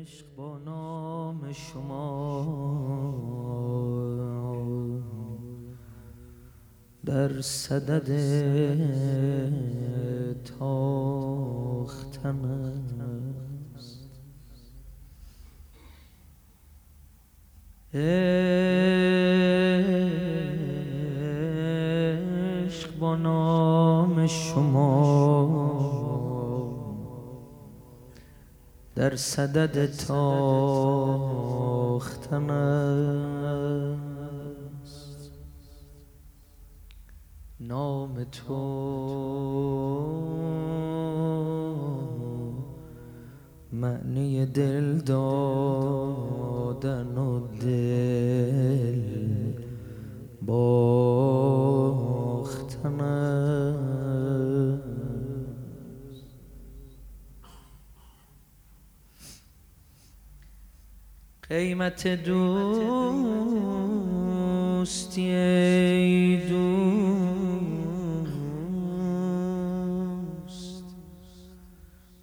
عشق با نام شما. در صدد تاختن است. صدد تاختن است. نام تو معنی دل دادن قیمت دوستی ای دوست.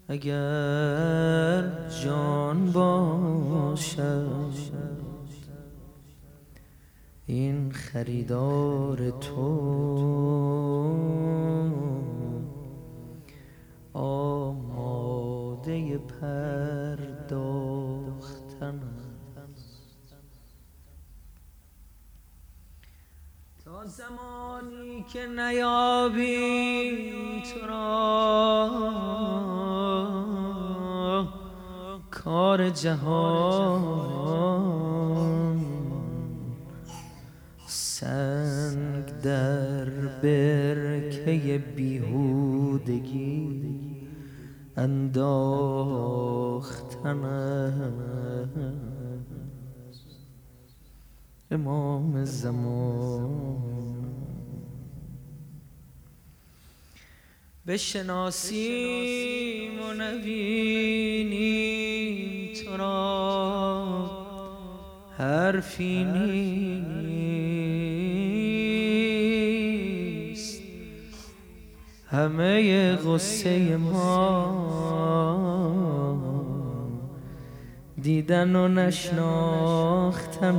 اگر جان باشد این خریدار تو نیابیم تو را. کار جهان سنگ در برکه بیهودگی انداختن امام زمان بشناسیم و نبینیم تو را حرفی نیست. همه غصه ما دیدن و نشناختن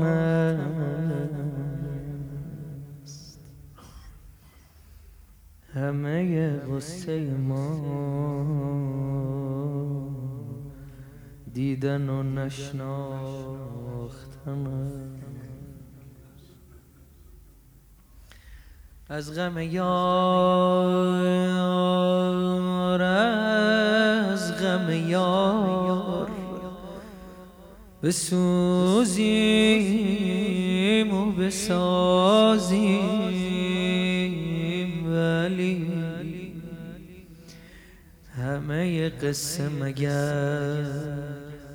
همه غصه ما. دیدن و نشناختن. از غم یار از غم یار. بسوزیم و بسازیم. قصه مگر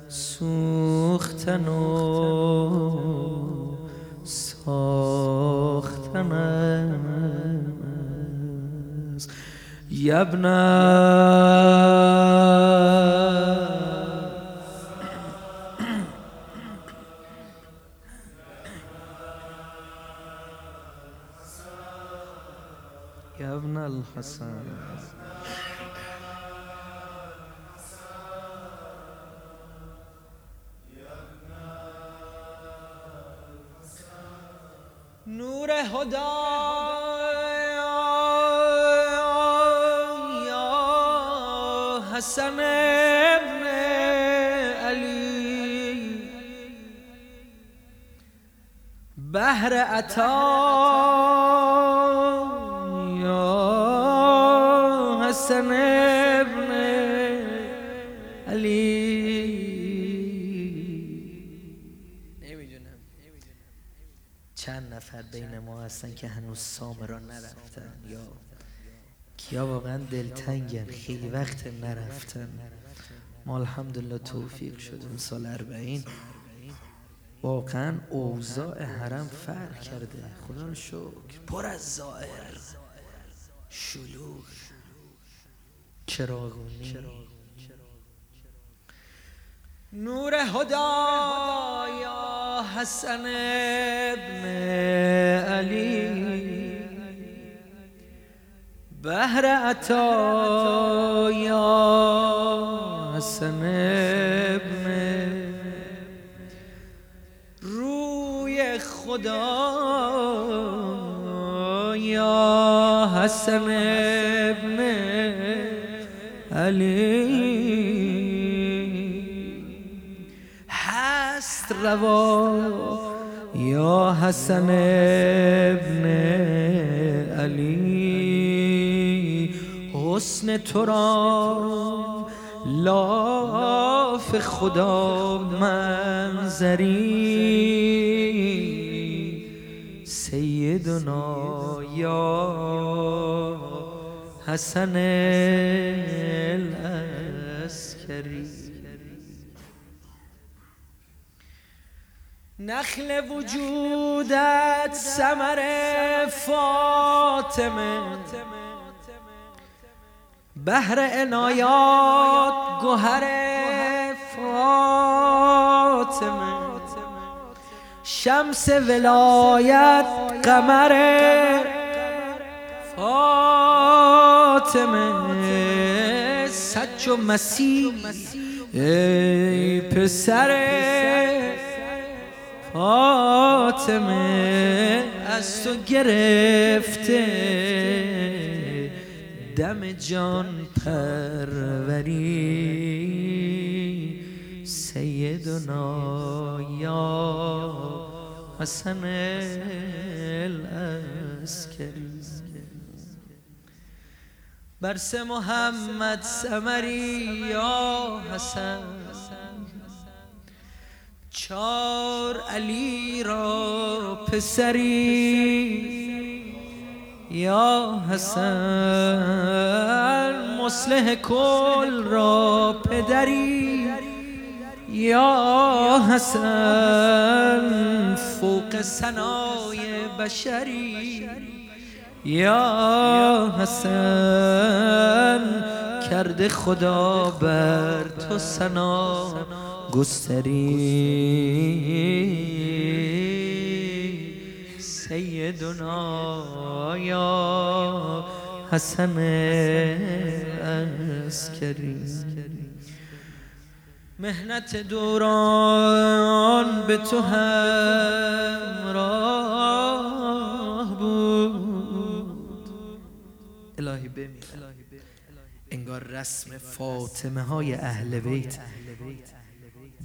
سوختن و ساختن است. یبنه يا ابن الحسن. یا حسن ابن بهر عطا. یا حسن چند نفر بین ما هستن که هنوز سامرا نرفتن. یا کیا واقعا دلتنگن؟ خیلی وقت نرفتن. ما الحمدلله توفیق شدیم سال اربعین. واقعا اوضاع حرم فرق کرده. خدا رو شکر. پر از زائر شلوغ. چراغونی. نور هدا یا حسن ابن علی. بهر عطا یا حسن ابن. روی خدا یا حسن ابن علی. یا حسن ابن علی حسن تو را لاف خدا منظری. سیدنا یا حسن الاسکری نخل وجودت سمر فاطمه. بهر عنایات گوهر فاطمه. شمس ولایت قمر فاطمه. سج و مسیح ای پسر فاطمه از تو گرفته. دم جان پروری. سیدنا یا حسن الاسکری. برس محمد سمری یا حسن. چار علی را پسری یا حسن مصلح کل را پدری یا حسن فوق سنای بشری یا حسن کرده خدا بر تو سنا گستری سیدنا یا حسن اسکری مهنت دوران به تو همراه بود الهی بمیر انگار رسم فاطمه های اهل بیت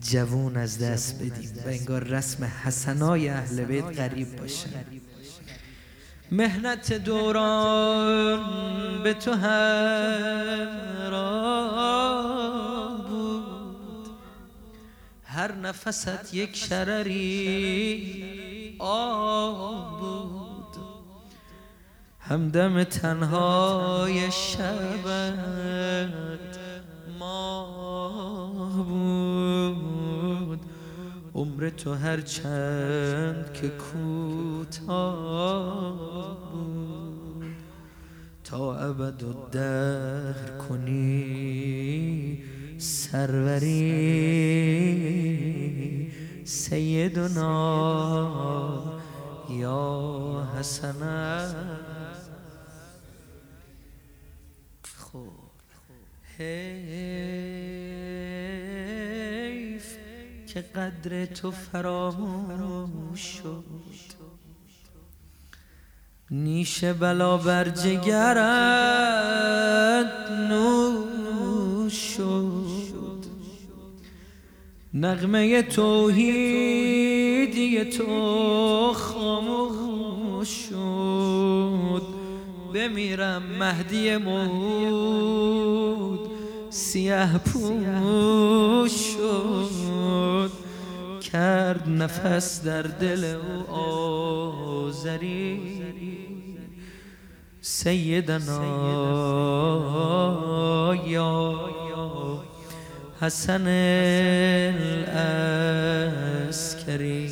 جوون از دست بدیم و انگار رسم حسنای اهل بیت قریب باشه. مهنت دوران به تو همراه بود. هر نفست یک شرری آب بود. همدم تنهای شبت ماه بود. عمر تو هر چند که کوتاه بود. تا ابد و در کنی سروری. سیدنا یا حسن. خب. که قدر تو فراموش شد. نیش بلا بر جگرت نوش شد. نغمه توحیدی تو خاموش شد. بمیرم مهدی مود. سیه پوش شد. کرد نفس در دل او آزری. سیدنا یا حسن الاسکری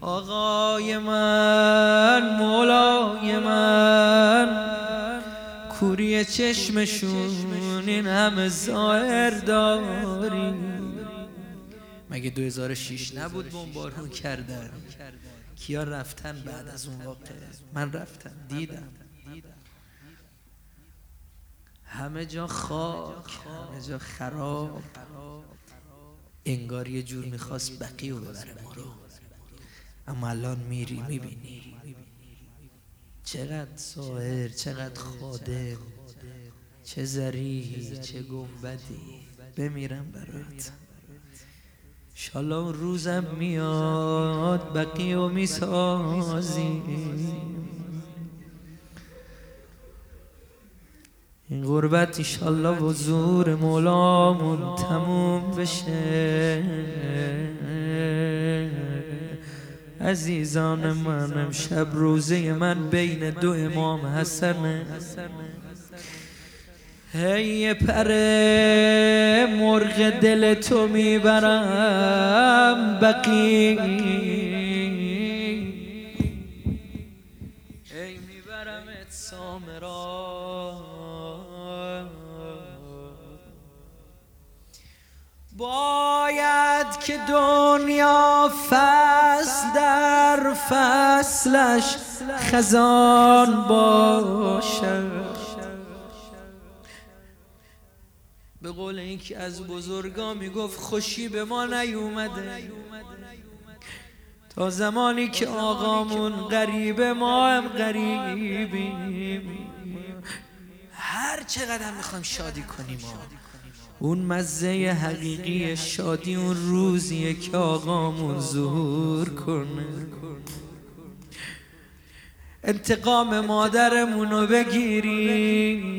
آقای من مولای من. کوری چشمشون این همه ظاهر داری. مگه 2006 نبود بمبارون کردن؟ کیا رفتن بعد از اون واقع من رفتم دیدم. همه جا خاک همه جا خراب. انگار یه جور می‌خواست بقی رو ببره ما رو. اما الان میری می‌بینی. چقدر ساهر چقدر خادم چه زری چه گنبدی. بمیرم برات. شالا روزم میاد بقی و می‌سازی این غربت ایشالله و زور مولامون تموم بشه. عزیزان من امشب روزه من بین دو امام حسنه هی پر مرغ دل تو می‌برم بقی که دنیا فصل در فصلش خزان باشد. به قول اینکه از بزرگا می‌گفت خوشی به ما نیومده. تا زمانی که آقامون غریب ما هم غریبیم. هر چقدر می‌خوایم شادی کنیم. ما اون مزه حقیقی شادی اون روزیه که آقامون ظهور کنه. انتقام مادرمون رو بگیریم.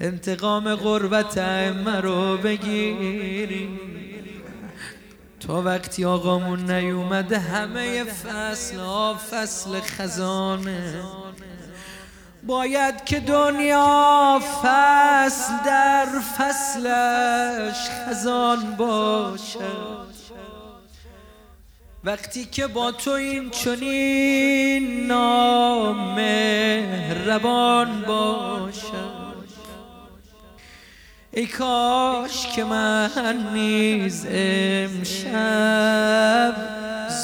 انتقام غربت ائمه رو بگیری تا وقتی آقامون نیومده همه فصل ها فصل خزانه. باید که دنیا فصل در فصلش خزان باشد وقتی که با تو این چنین نام ربان باشد ای کاش که من نیز امشب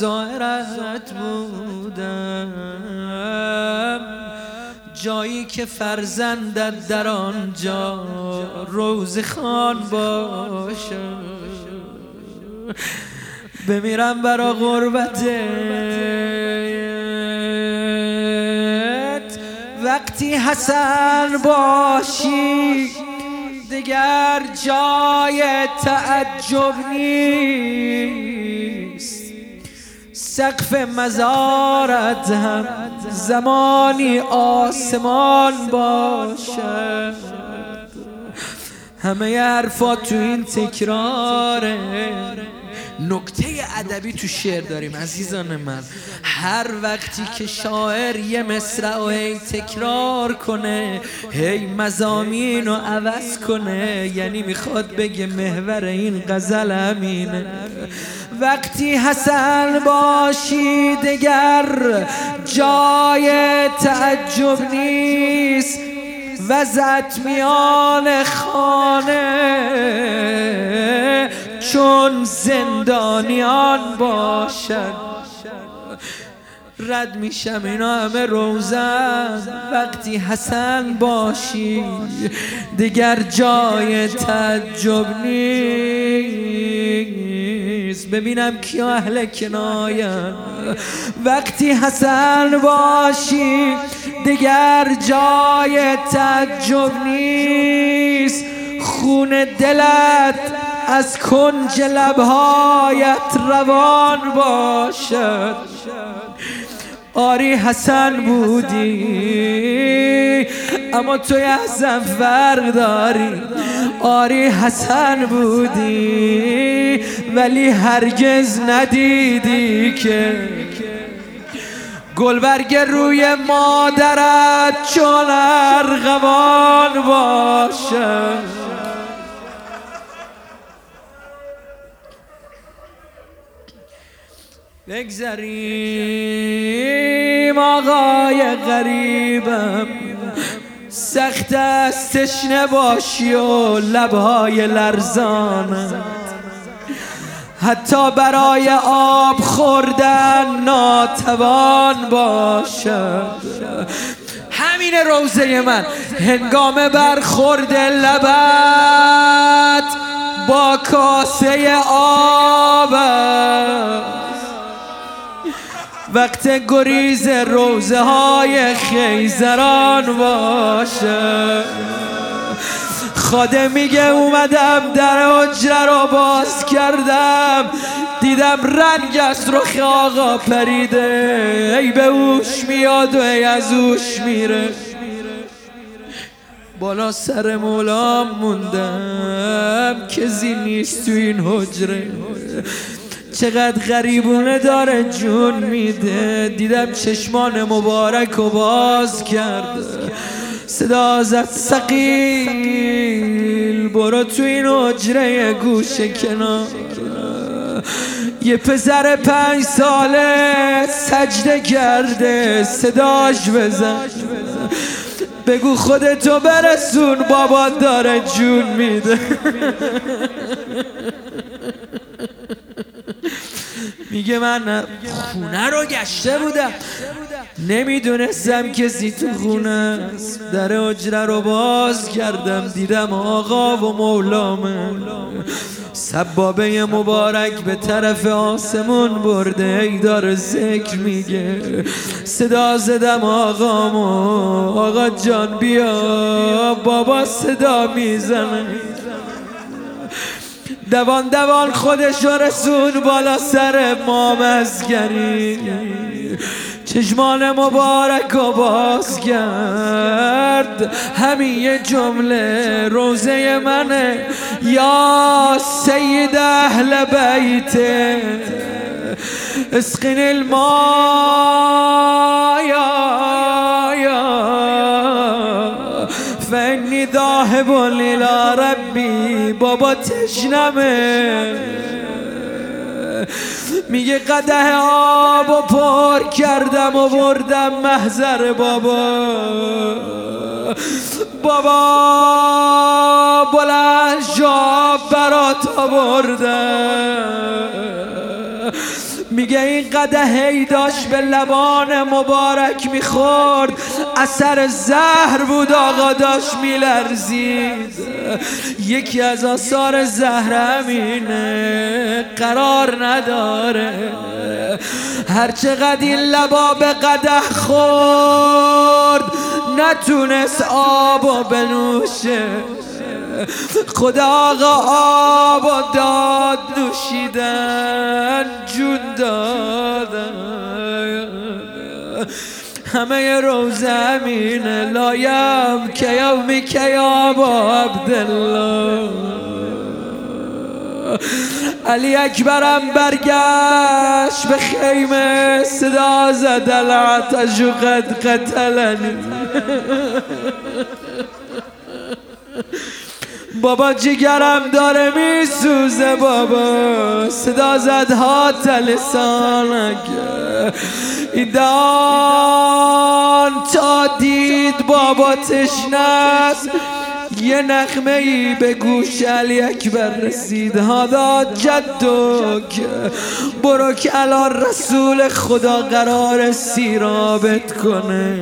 زائرت بودم. جایی که فرزندت در آنجا روز خان باشه. بمیرم برا غربتت وقتی حسن باشی دیگر جای تعجب نیست. سقف مزارت هم زمانی آسمان باشد. همه حرفات تو این تکراره. نکته ادبی تو شعر داریم عزیزان من. هر وقتی که شاعر یه مصرع و هی تکرار کنه هی مزامین رو عوض کنه یعنی می‌خواد بگه محور این غزل امینه. وقتی حسن باشی دگر جای تعجب نیست وزت میان خانه. چون زندانیان باشد رد میشم اینا همه روزن. وقتی حسن باشی دیگر جای تعجب نیست. ببینم کیا اهل کناین وقتی حسن باشی دیگر جای تعجب نیست. خون دلت از کنج لبهایت روان باشد. آری حسن بودی. اما تو یه فرق داری. آری حسن بودی. ولی هرگز ندیدی که گلبرگ روی مادرت چون ارغوان باشد بگذریم آقای غریبم. سخت است تشنه باشی و لبهای لرزانت حتی برای آب خوردن ناتوان باشد همین روزه من هنگام برخورد لبت با کاسه آب وقت گریز روزه های خیزران باشه. خاده میگه اومدم در حجره رو باز کردم. دیدم رنگ از رخ آقا پریده. ای به اوش میاد و ای از اوش میره. بالا سر مولام موندم. کسی نیست تو این حجره. چقدر غریبونه داره جون میده. دیدم چشمان مبارک و باز کرد صدا زد سقیل برو تو این حجره گوش کنار. یه پسر پنج ساله سجده کرده. صداش بزن. بگو خودتو برسون بابا داره جون میده. میگه من خونه رو گشته بودم نمی‌دونستم کسی تو خونه است. در اجره رو باز کردم دیدم آقا و مولامه سبابه مبارک به طرف آسمون برده ای داره ذکر میگه. صدا زدم آقامو. آقا جان بیا بابا صدا می‌زنه. دوان دوان خودش رسون بالا سر مامزگری چشمان مبارک و باز کرد. همین یه جمله روزه منه. یا سید اهل بیت اسقین الماء فانی ذاهب الى ربی بابا تشنمه. میگه قده آب و پر کردم و بردم محضر بابا. بابا بلند شاب برات آوردم. میگه این قده هی داشت به لبان مبارک می‌خورد. اثر زهر بود آقا داشت میلرزید. یکی از آثار زهر همینه قرار نداره. هرچقدر این لبا به قده خورد نتونست آب و بنوشه. خدا آقا آب و داد نوشیدن جون دادن. همه رو زمین لایم که یومی که عبدالله. علی اکبرم برگشت به خیمه صدا زد العتش قد قتلنی. بابا جگرم داره میسوزه بابا. صدا زد ها لسانک ایدان تا دید بابا تشنست یه نخمه ای به گوش علی اکبر رسید. هادا جدک برو که الان رسول خدا قرار سیرابت کنه.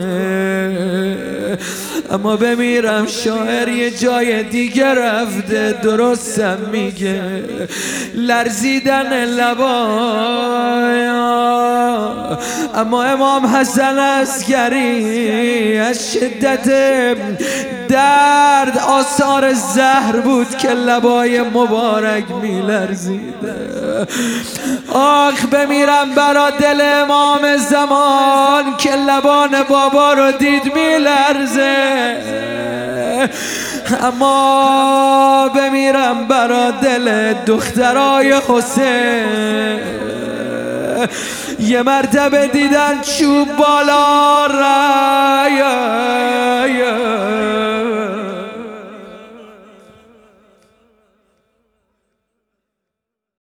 اما بمیرم شاعر یه جای دیگه رفته درستم میگه. لرزیدن لبایا. اما امام حسن اسگری از شدت درد آثار زهر بود که لبای مبارک میلرزید آخ بمیرم برا دل امام زمان که لبان بابا رو دید میلرزه. اما بمیرم برا دل دخترای حسین. یه مرتبه دیدن چوب بالا رفت